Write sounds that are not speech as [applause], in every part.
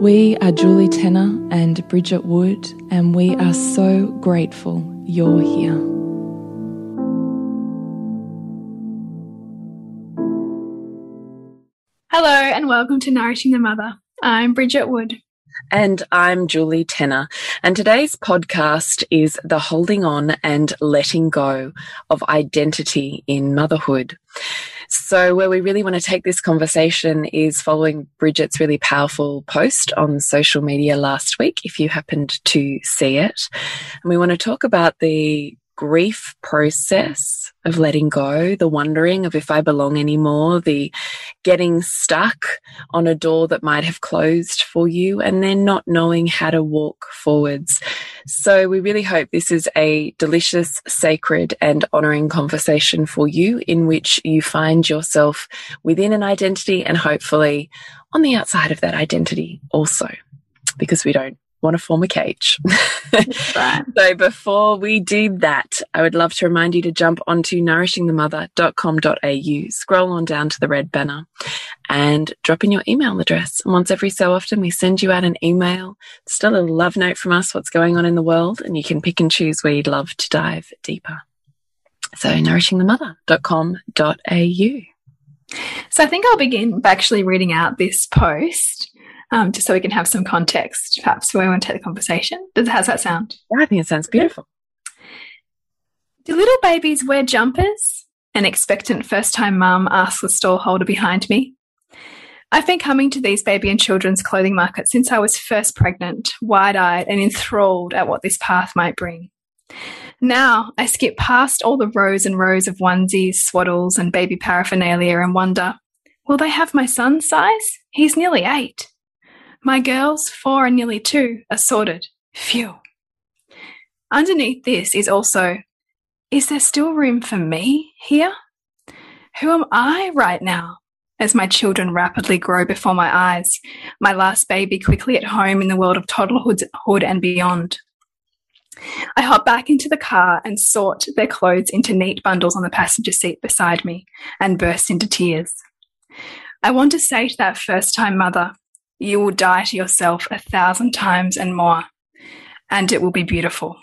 We are Julie Tenner and Bridget Wood, and we are so grateful you're here. Hello, and welcome to Nourishing the Mother. I'm Bridget Wood. And I'm Julie Tenner. And today's podcast is the holding on and letting go of identity in motherhood. So, where we really want to take this conversation is following Bridget's really powerful post on social media last week, if you happened to see it. And we want to talk about the grief process of letting go, the wondering of if I belong anymore, the getting stuck on a door that might have closed for you, and then not knowing how to walk forwards. So we really hope this is a delicious, sacred, and honoring conversation for you in which you find yourself within an identity and hopefully on the outside of that identity also, because we don't want to form a cage. [laughs] Right. [laughs] so before we do that, I would love to remind you to jump onto nourishingthemother.com.au, scroll on down to the red banner and drop in your email address. And once every so often, we send you out an email, still a love note from us, what's going on in the world, and you can pick and choose where you'd love to dive deeper. So nourishingthemother.com.au. So I think I'll begin by actually reading out this post um, just so we can have some context, perhaps, where we want to take the conversation. Does how's that sound? Yeah, I think it sounds beautiful. Do little babies wear jumpers? An expectant first time mum asks the stallholder behind me. I've been coming to these baby and children's clothing markets since I was first pregnant, wide eyed and enthralled at what this path might bring. Now I skip past all the rows and rows of onesies, swaddles, and baby paraphernalia and wonder will they have my son's size? He's nearly eight. My girls, four and nearly two, are sorted. Phew. Underneath this is also, is there still room for me here? Who am I right now? As my children rapidly grow before my eyes, my last baby quickly at home in the world of toddlerhood and beyond. I hop back into the car and sort their clothes into neat bundles on the passenger seat beside me and burst into tears. I want to say to that first time mother, you will die to yourself a thousand times and more, and it will be beautiful.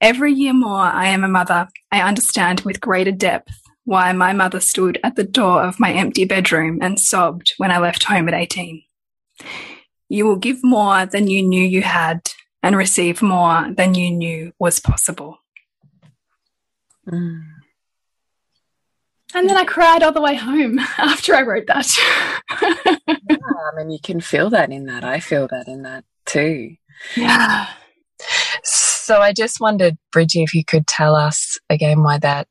Every year more I am a mother, I understand with greater depth why my mother stood at the door of my empty bedroom and sobbed when I left home at 18. You will give more than you knew you had and receive more than you knew was possible. Mm. And then I cried all the way home [laughs] after I wrote that. yeah, I mean, you can feel that in that. I feel that in that too. Yeah. So I just wondered, Bridgie, if you could tell us again why that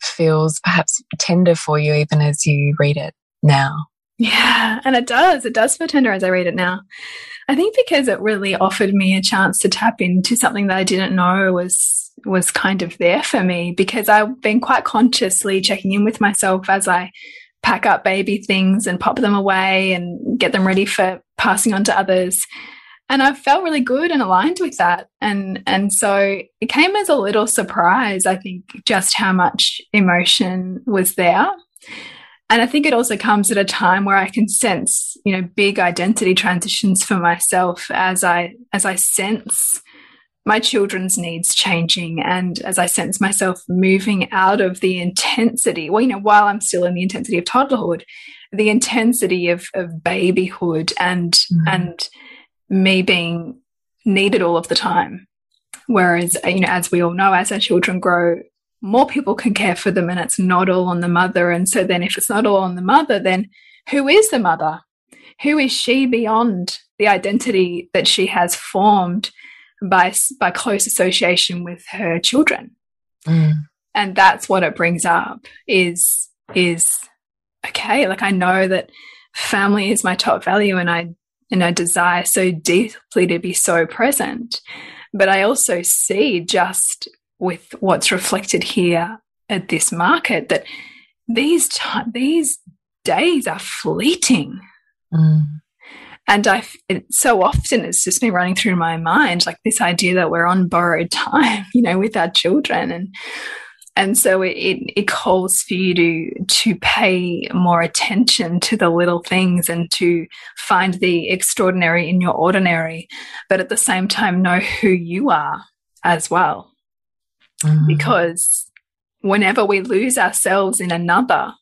feels perhaps tender for you even as you read it now. Yeah, and it does. It does feel tender as I read it now. I think because it really offered me a chance to tap into something that I didn't know was was kind of there for me because I've been quite consciously checking in with myself as I pack up baby things and pop them away and get them ready for passing on to others. and I felt really good and aligned with that. And and so it came as a little surprise, I think, just how much emotion was there. And I think it also comes at a time where I can sense, you know, big identity transitions for myself as I as I sense my children's needs changing and as I sense myself moving out of the intensity, well, you know, while I'm still in the intensity of toddlerhood, the intensity of, of babyhood and mm. and me being needed all of the time. Whereas, you know, as we all know, as our children grow, more people can care for them and it's not all on the mother. And so then if it's not all on the mother, then who is the mother? Who is she beyond the identity that she has formed by, by close association with her children? Mm. And that's what it brings up is, is okay, like I know that family is my top value and I and I desire so deeply to be so present. But I also see just with what's reflected here at this market that these these days are fleeting. Mm. And I, it, so often it's just been running through my mind, like this idea that we're on borrowed time, [laughs] you know, with our children. And and so it, it calls for you to to pay more attention to the little things and to find the extraordinary in your ordinary but at the same time know who you are as well mm -hmm. because whenever we lose ourselves in another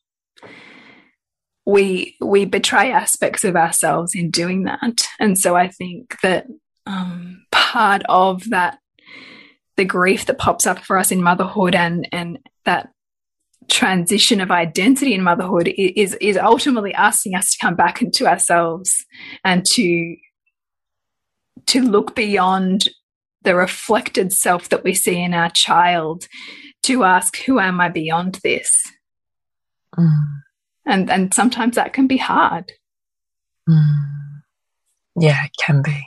we we betray aspects of ourselves in doing that and so i think that um, part of that the grief that pops up for us in motherhood and and that transition of identity in motherhood is is ultimately asking us to come back into ourselves and to to look beyond the reflected self that we see in our child to ask who am i beyond this mm. And and sometimes that can be hard mm. yeah it can be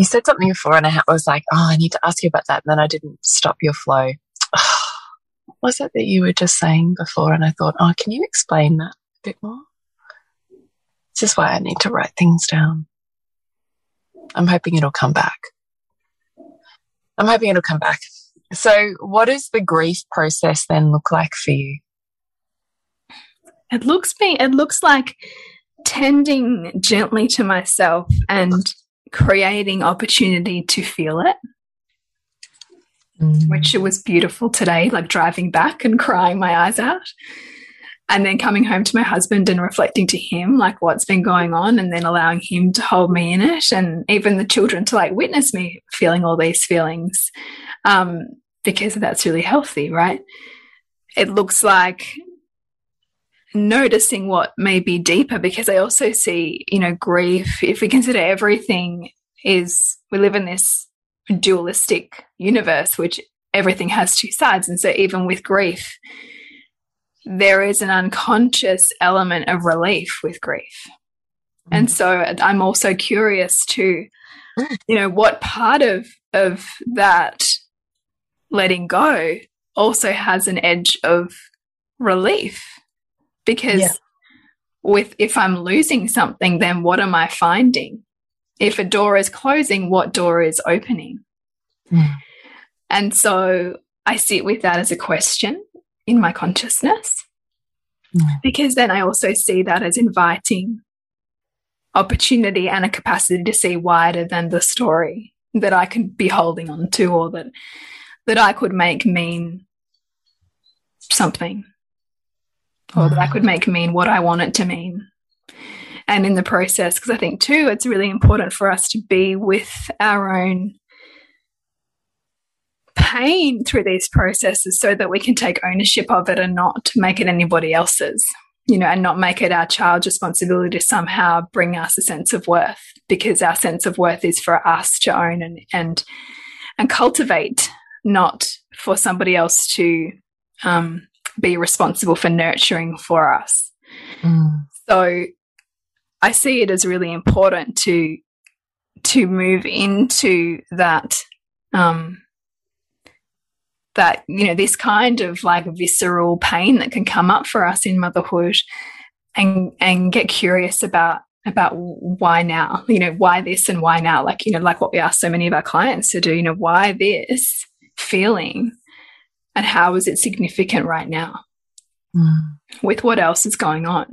you said something before, and I was like, oh, I need to ask you about that. And then I didn't stop your flow. [sighs] was it that you were just saying before? And I thought, oh, can you explain that a bit more? This is why I need to write things down. I'm hoping it'll come back. I'm hoping it'll come back. So, what does the grief process then look like for you? It looks me. It looks like tending gently to myself and creating opportunity to feel it, mm. which it was beautiful today, like driving back and crying my eyes out. And then coming home to my husband and reflecting to him, like what's been going on, and then allowing him to hold me in it, and even the children to like witness me feeling all these feelings, um, because that's really healthy, right? It looks like noticing what may be deeper because I also see, you know, grief, if we consider everything is we live in this dualistic universe, which everything has two sides. And so even with grief, there is an unconscious element of relief with grief. Mm. And so I'm also curious to, you know, what part of of that letting go also has an edge of relief because yeah. with if i'm losing something then what am i finding if a door is closing what door is opening mm. and so i sit with that as a question in my consciousness mm. because then i also see that as inviting opportunity and a capacity to see wider than the story that i could be holding on to or that that i could make mean something or that I could make mean what I want it to mean. And in the process, because I think too, it's really important for us to be with our own pain through these processes so that we can take ownership of it and not make it anybody else's, you know, and not make it our child's responsibility to somehow bring us a sense of worth because our sense of worth is for us to own and, and, and cultivate, not for somebody else to, um, be responsible for nurturing for us. Mm. So I see it as really important to to move into that um that you know this kind of like visceral pain that can come up for us in motherhood and and get curious about about why now, you know, why this and why now? Like, you know, like what we ask so many of our clients to do, you know, why this feeling and how is it significant right now mm. with what else is going on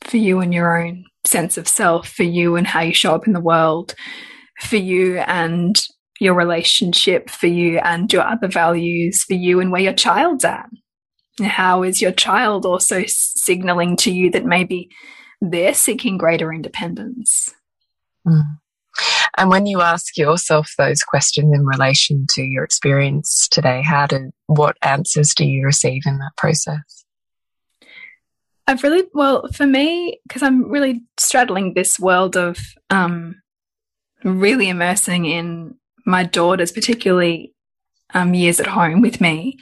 for you and your own sense of self, for you and how you show up in the world, for you and your relationship, for you and your other values, for you and where your child's at. How is your child also signaling to you that maybe they're seeking greater independence? Mm. And when you ask yourself those questions in relation to your experience today, how do what answers do you receive in that process? I've really well for me because I'm really straddling this world of um, really immersing in my daughters, particularly um, years at home with me,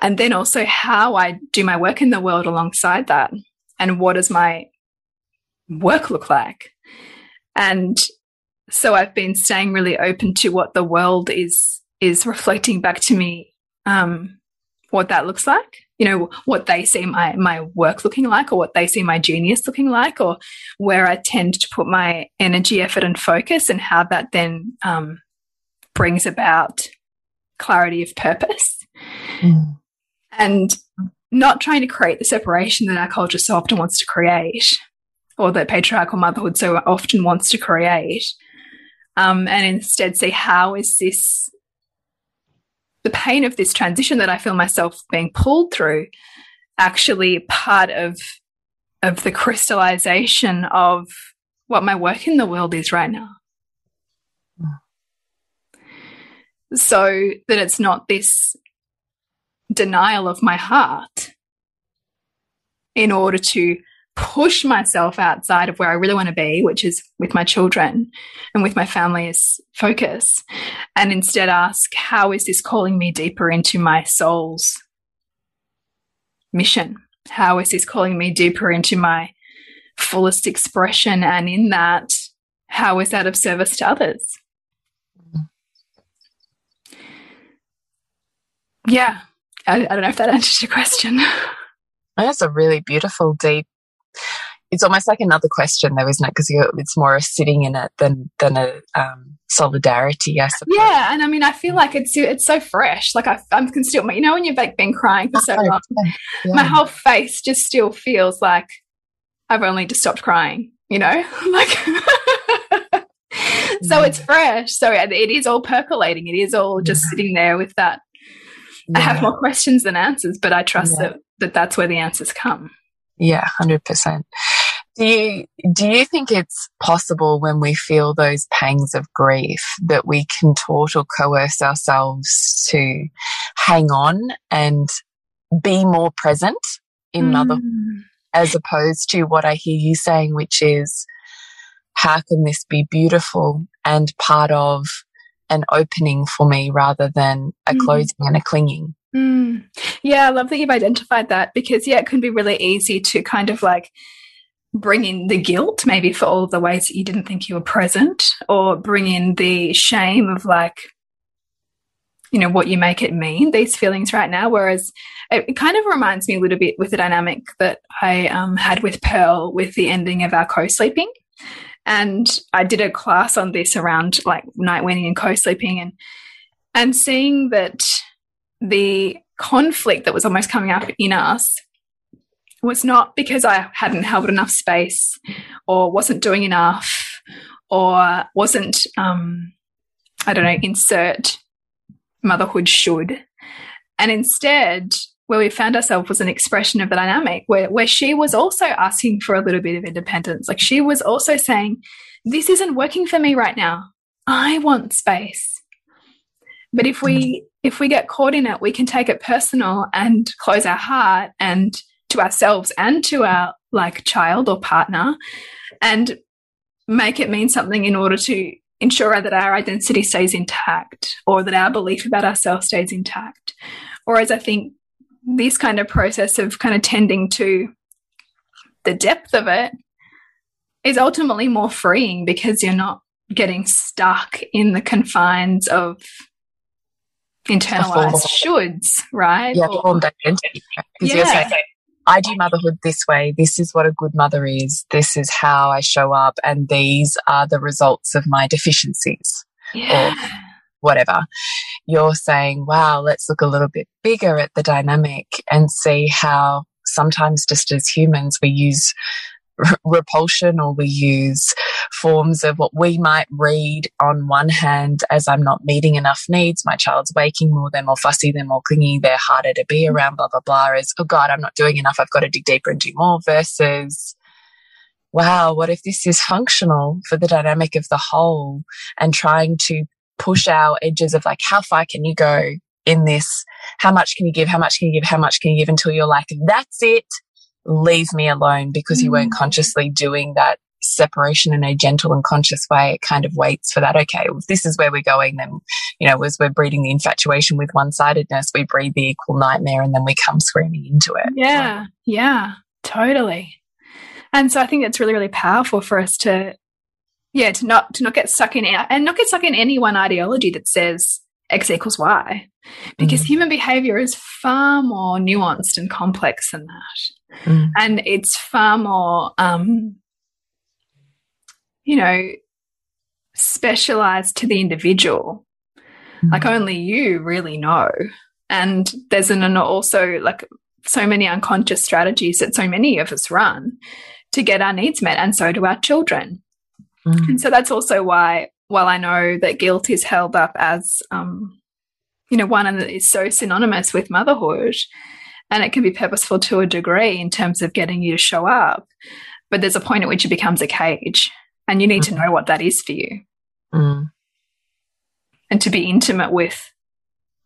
and then also how I do my work in the world alongside that, and what does my work look like, and so I've been staying really open to what the world is is reflecting back to me um, what that looks like you know what they see my my work looking like or what they see my genius looking like or where i tend to put my energy effort and focus and how that then um, brings about clarity of purpose mm. and not trying to create the separation that our culture so often wants to create or that patriarchal motherhood so often wants to create um, and instead see how is this the pain of this transition that I feel myself being pulled through actually part of of the crystallization of what my work in the world is right now. So that it's not this denial of my heart in order to push myself outside of where I really want to be, which is with my children and with my family as focus, and instead ask, how is this calling me deeper into my soul's mission? How is this calling me deeper into my fullest expression? And in that, how is that of service to others? Yeah, I, I don't know if that answers your question. [laughs] That's a really beautiful, deep it's almost like another question though, isn't it? Because it's more a sitting in it than than a um, solidarity, I suppose. Yeah, and I mean, I feel like it's it's so fresh. Like I, I can still, you know, when you've like been crying for so long, yeah. my whole face just still feels like I've only just stopped crying. You know, [laughs] like. so yeah. it's fresh. So it is all percolating. It is all just yeah. sitting there with that. I have more questions than answers, but I trust that, that that's where the answers come. Yeah, hundred percent. Do you do you think it's possible when we feel those pangs of grief that we contort or coerce ourselves to hang on and be more present in mm. motherhood, as opposed to what I hear you saying, which is how can this be beautiful and part of an opening for me rather than a mm. closing and a clinging? Mm. Yeah, I love that you've identified that because, yeah, it can be really easy to kind of like bring in the guilt, maybe for all the ways that you didn't think you were present, or bring in the shame of like, you know, what you make it mean, these feelings right now. Whereas it, it kind of reminds me a little bit with the dynamic that I um, had with Pearl with the ending of our co sleeping. And I did a class on this around like night weaning and co sleeping and and seeing that the conflict that was almost coming up in us was not because I hadn't held enough space or wasn't doing enough or wasn't, um, I don't know, insert motherhood should. And instead, where we found ourselves was an expression of the dynamic where, where she was also asking for a little bit of independence. Like she was also saying, This isn't working for me right now. I want space. But if we if we get caught in it, we can take it personal and close our heart and to ourselves and to our like child or partner and make it mean something in order to ensure that our identity stays intact or that our belief about ourselves stays intact. Or as I think this kind of process of kind of tending to the depth of it is ultimately more freeing because you're not getting stuck in the confines of internalized shoulds, right? Yeah, or, identity. Yeah. I do motherhood this way. This is what a good mother is. This is how I show up. And these are the results of my deficiencies yeah. or whatever. You're saying, wow, let's look a little bit bigger at the dynamic and see how sometimes just as humans we use repulsion or we use forms of what we might read on one hand as I'm not meeting enough needs. My child's waking more, they're more fussy, they're more clingy, they're harder to be around, blah, blah, blah, is, oh God, I'm not doing enough. I've got to dig deeper and do more versus, wow, what if this is functional for the dynamic of the whole and trying to push our edges of like, how far can you go in this? How much can you give? How much can you give? How much can you give until you're like, that's it leave me alone because you weren't mm. consciously doing that separation in a gentle and conscious way. It kind of waits for that. Okay, well, if this is where we're going, then, you know, as we're breeding the infatuation with one sidedness, we breed the equal nightmare and then we come screaming into it. Yeah, yeah, totally. And so I think it's really, really powerful for us to, yeah, to not to not get stuck in and not get stuck in any one ideology that says X equals Y, because mm. human behavior is far more nuanced and complex than that. Mm. And it's far more, um, you know, specialized to the individual. Mm. Like only you really know. And there's an also like so many unconscious strategies that so many of us run to get our needs met, and so do our children. Mm. And so that's also why, while I know that guilt is held up as, um, you know, one that is so synonymous with motherhood, and it can be purposeful to a degree in terms of getting you to show up but there's a point at which it becomes a cage and you need mm. to know what that is for you. Mm. and to be intimate with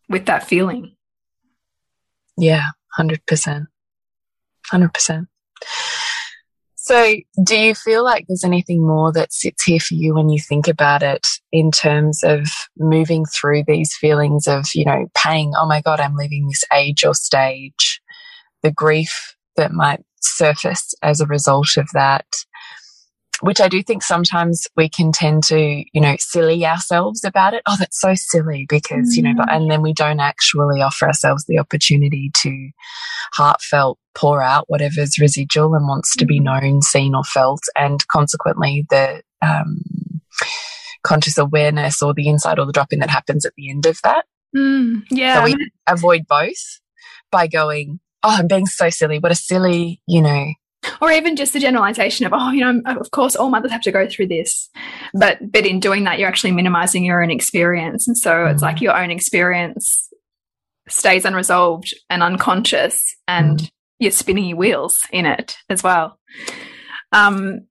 with that feeling. Yeah 100% 100% so do you feel like there's anything more that sits here for you when you think about it in terms of moving through these feelings of you know pain oh my god i'm leaving this age or stage. The grief that might surface as a result of that which I do think sometimes we can tend to, you know, silly ourselves about it. Oh, that's so silly because, mm. you know, but, and then we don't actually offer ourselves the opportunity to heartfelt pour out whatever's residual and wants to be mm. known, seen, or felt. And consequently, the um, conscious awareness or the insight or the drop in that happens at the end of that. Mm. Yeah. So we avoid both by going, oh, I'm being so silly. What a silly, you know. Or even just the generalization of, oh, you know, of course, all mothers have to go through this. But but in doing that, you're actually minimizing your own experience. And so mm. it's like your own experience stays unresolved and unconscious and mm. you're spinning your wheels in it as well. Um,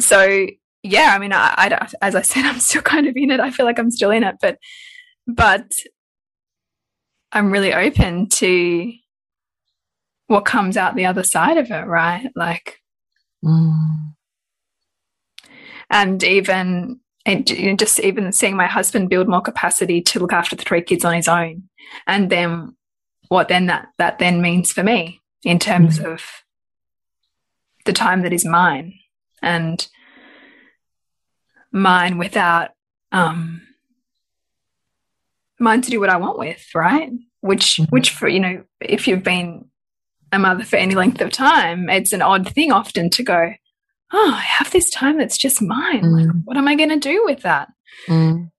so yeah, I mean, I, I, as I said, [laughs] I'm still kind of in it. I feel like I'm still in it, but, but I'm really open to what comes out the other side of it, right? Like, mm. and even and you know, just even seeing my husband build more capacity to look after the three kids on his own, and then what then that that then means for me in terms mm. of the time that is mine and mine without um mine to do what I want with, right? Which mm -hmm. which for you know, if you've been a mother for any length of time, it's an odd thing often to go, oh, I have this time that's just mine. Mm. Like, what am I going to do with that? Mm.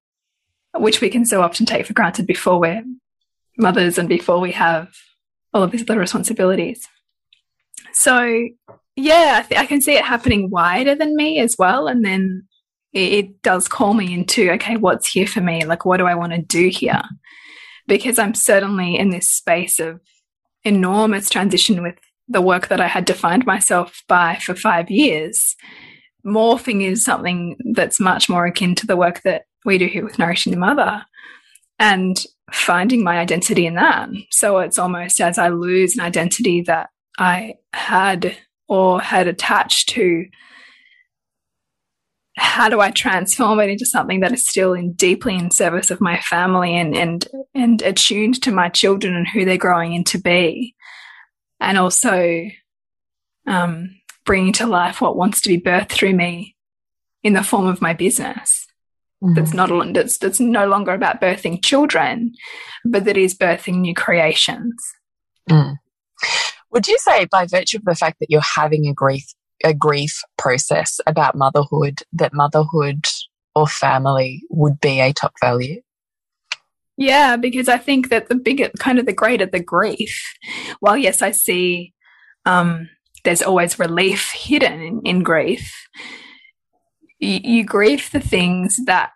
Which we can so often take for granted before we're mothers and before we have all of these other responsibilities. So, yeah, I, I can see it happening wider than me as well. And then it, it does call me into, okay, what's here for me? Like, what do I want to do here? Because I'm certainly in this space of enormous transition with the work that I had defined myself by for five years. Morphing is something that's much more akin to the work that we do here with Nourishing the Mother and finding my identity in that. So it's almost as I lose an identity that I had or had attached to how do I transform it into something that is still in deeply in service of my family and and and attuned to my children and who they're growing into be, and also um, bringing to life what wants to be birthed through me in the form of my business. Mm -hmm. That's not that's that's no longer about birthing children, but that is birthing new creations. Mm Would you say, by virtue of the fact that you're having a grief a grief process about motherhood, that motherhood or family would be a top value? Yeah, because I think that the bigger, kind of the greater the grief, while yes, I see um, there's always relief hidden in, in grief, you, you grieve the things that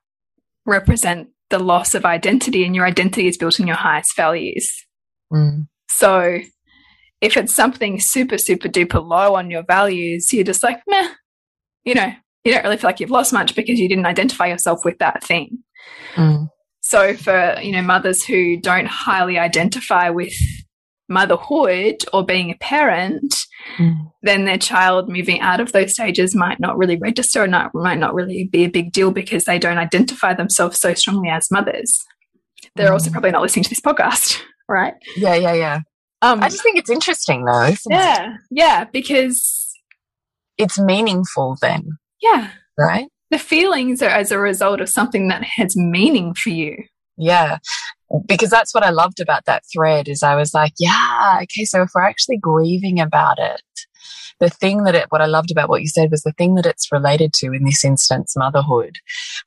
represent the loss of identity, and your identity is built in your highest values. Mm. So if it's something super, super duper low on your values, you're just like, meh, you know, you don't really feel like you've lost much because you didn't identify yourself with that thing. Mm. So for, you know, mothers who don't highly identify with motherhood or being a parent, mm. then their child moving out of those stages might not really register or not, might not really be a big deal because they don't identify themselves so strongly as mothers. They're mm. also probably not listening to this podcast, [laughs] right? Yeah, yeah, yeah. Um, I just think it's interesting though. yeah, it? yeah, because it's meaningful then. Yeah. Right? The feelings are as a result of something that has meaning for you. Yeah. Because that's what I loved about that thread is I was like, yeah, okay, so if we're actually grieving about it, the thing that it, what I loved about what you said was the thing that it's related to in this instance, motherhood.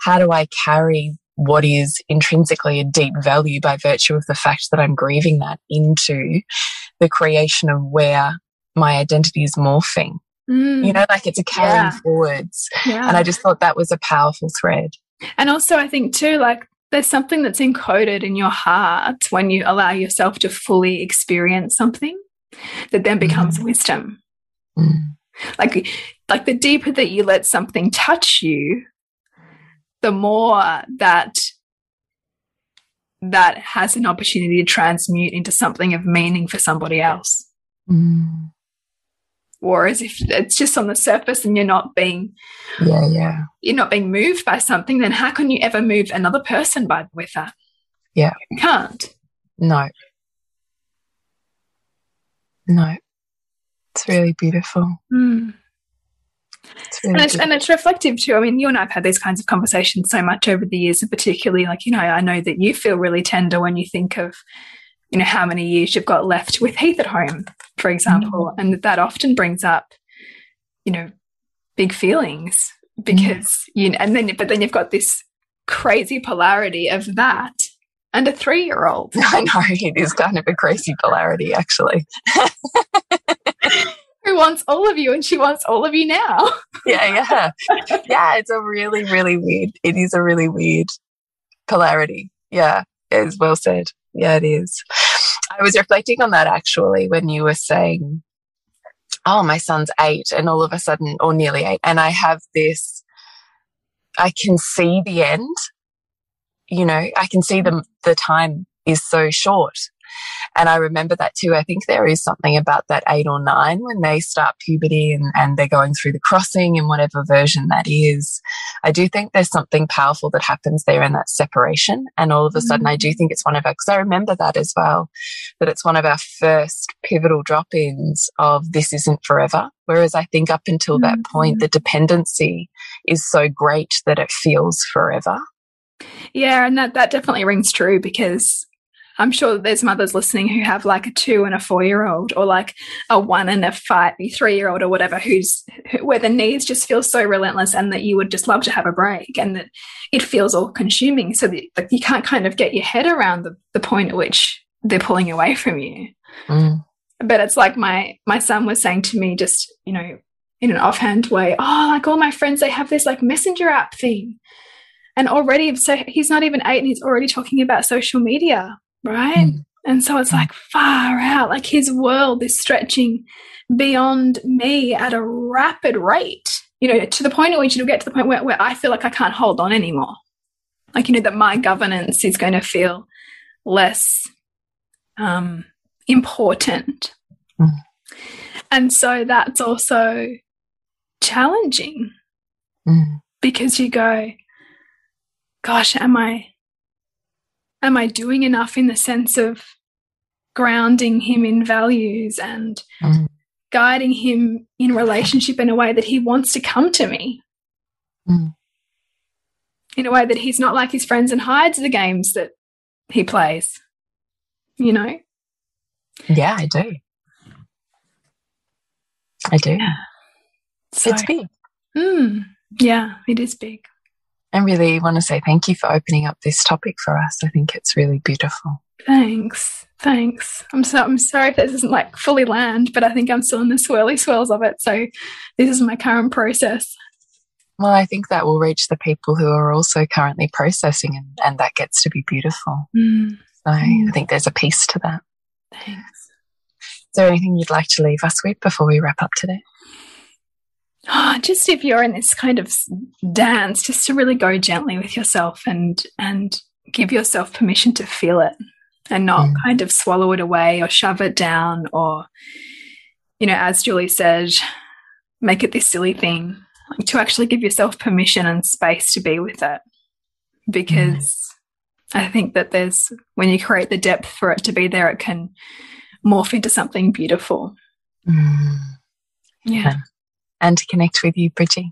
How do I carry what is intrinsically a deep value by virtue of the fact that I'm grieving that into the creation of where my identity is morphing? Mm. You know, like it's a carrying yeah. forwards. Yeah. And I just thought that was a powerful thread. And also, I think too, like there's something that's encoded in your heart when you allow yourself to fully experience something that then becomes mm. wisdom. Mm. Like, like the deeper that you let something touch you, the more that that has an opportunity to transmute into something of meaning for somebody else. Mm. Whereas if it's just on the surface and you're not being yeah yeah you're not being moved by something, then how can you ever move another person by with that? Yeah, you can't. No, no, it's really beautiful. Mm. It's and, it's, and it's reflective too. I mean, you and I have had these kinds of conversations so much over the years, and particularly like you know, I know that you feel really tender when you think of you know how many years you've got left with Heath at home, for example, mm. and that often brings up you know big feelings because mm. you know, and then but then you've got this crazy polarity of that and a three year old. [laughs] I know it is kind of a crazy polarity, actually. [laughs] Wants all of you and she wants all of you now. [laughs] yeah, yeah. Yeah, it's a really, really weird, it is a really weird polarity. Yeah, it is well said. Yeah, it is. I was reflecting on that actually when you were saying, oh, my son's eight, and all of a sudden, or nearly eight, and I have this, I can see the end. You know, I can see the, the time is so short. And I remember that too. I think there is something about that eight or nine when they start puberty and, and they're going through the crossing in whatever version that is. I do think there's something powerful that happens there in that separation. And all of a sudden, I do mm. think it's one of our, because I remember that as well, that it's one of our first pivotal drop ins of this isn't forever. Whereas I think up until that mm -hmm. point, the dependency is so great that it feels forever. Yeah, and that, that definitely rings true because I'm sure that there's mothers listening who have like a two and a four year old, or like a one and a five, three year old, or whatever, who's where the needs just feel so relentless, and that you would just love to have a break, and that it feels all consuming. So that like, you can't kind of get your head around the, the point at which they're pulling away from you. Mm. But it's like my my son was saying to me, just you know, in an offhand way, oh, like all my friends, they have this like messenger app thing. And already, so he's not even eight and he's already talking about social media right? Mm. And so it's like far out, like his world is stretching beyond me at a rapid rate, you know, to the point at which it'll get to the point where, where I feel like I can't hold on anymore. Like, you know, that my governance is going to feel less um, important. Mm. And so that's also challenging mm. because you go, gosh, am I am I doing enough in the sense of grounding him in values and mm. guiding him in relationship in a way that he wants to come to me? Mm. In a way that he's not like his friends and hides the games that he plays. You know? Yeah, I do. I do. Yeah. So, it's big. Mm, yeah, it is big. I really want to say thank you for opening up this topic for us. I think it's really beautiful. Thanks. Thanks. I'm so I'm sorry if this isn't like fully land, but I think I'm still in the swirly swirls of it. So this is my current process. Well, I think that will reach the people who are also currently processing and, and that gets to be beautiful. Mm. So mm. I think there's a piece to that. Thanks. Is there anything you'd like to leave us with before we wrap up today? Oh, [gasps] just if you're in this kind of dance, just to really go gently with yourself and and give yourself permission to feel it and not mm. kind of swallow it away or shove it down or, you know, as Julie said, make it this silly thing. Like to actually give yourself permission and space to be with it. Because mm. I think that there's, when you create the depth for it to be there, it can morph into something beautiful. Mm. Yeah. And to connect with you, Bridgie?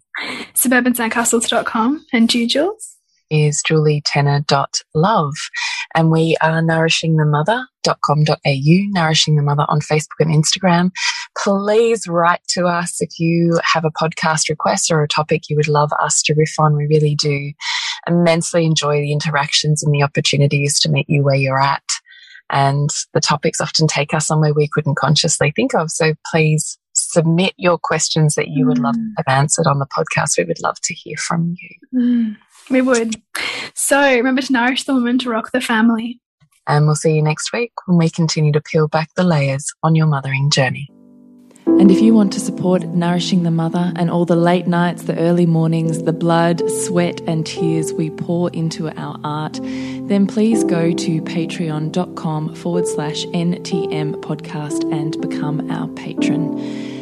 Suburbansandcastles.com and you, Jules? is julietenner.love. And we are nourishingthemother.com.au, Nourishing the Mother on Facebook and Instagram. Please write to us if you have a podcast request or a topic you would love us to riff on. We really do immensely enjoy the interactions and the opportunities to meet you where you're at. And the topics often take us somewhere we couldn't consciously think of. So please submit your questions that you would love to mm. have answered on the podcast. We would love to hear from you. Mm. We would. So remember to nourish the woman to rock the family. And we'll see you next week when we continue to peel back the layers on your mothering journey. And if you want to support Nourishing the Mother and all the late nights, the early mornings, the blood, sweat, and tears we pour into our art, then please go to patreon.com forward slash NTM podcast and become our patron.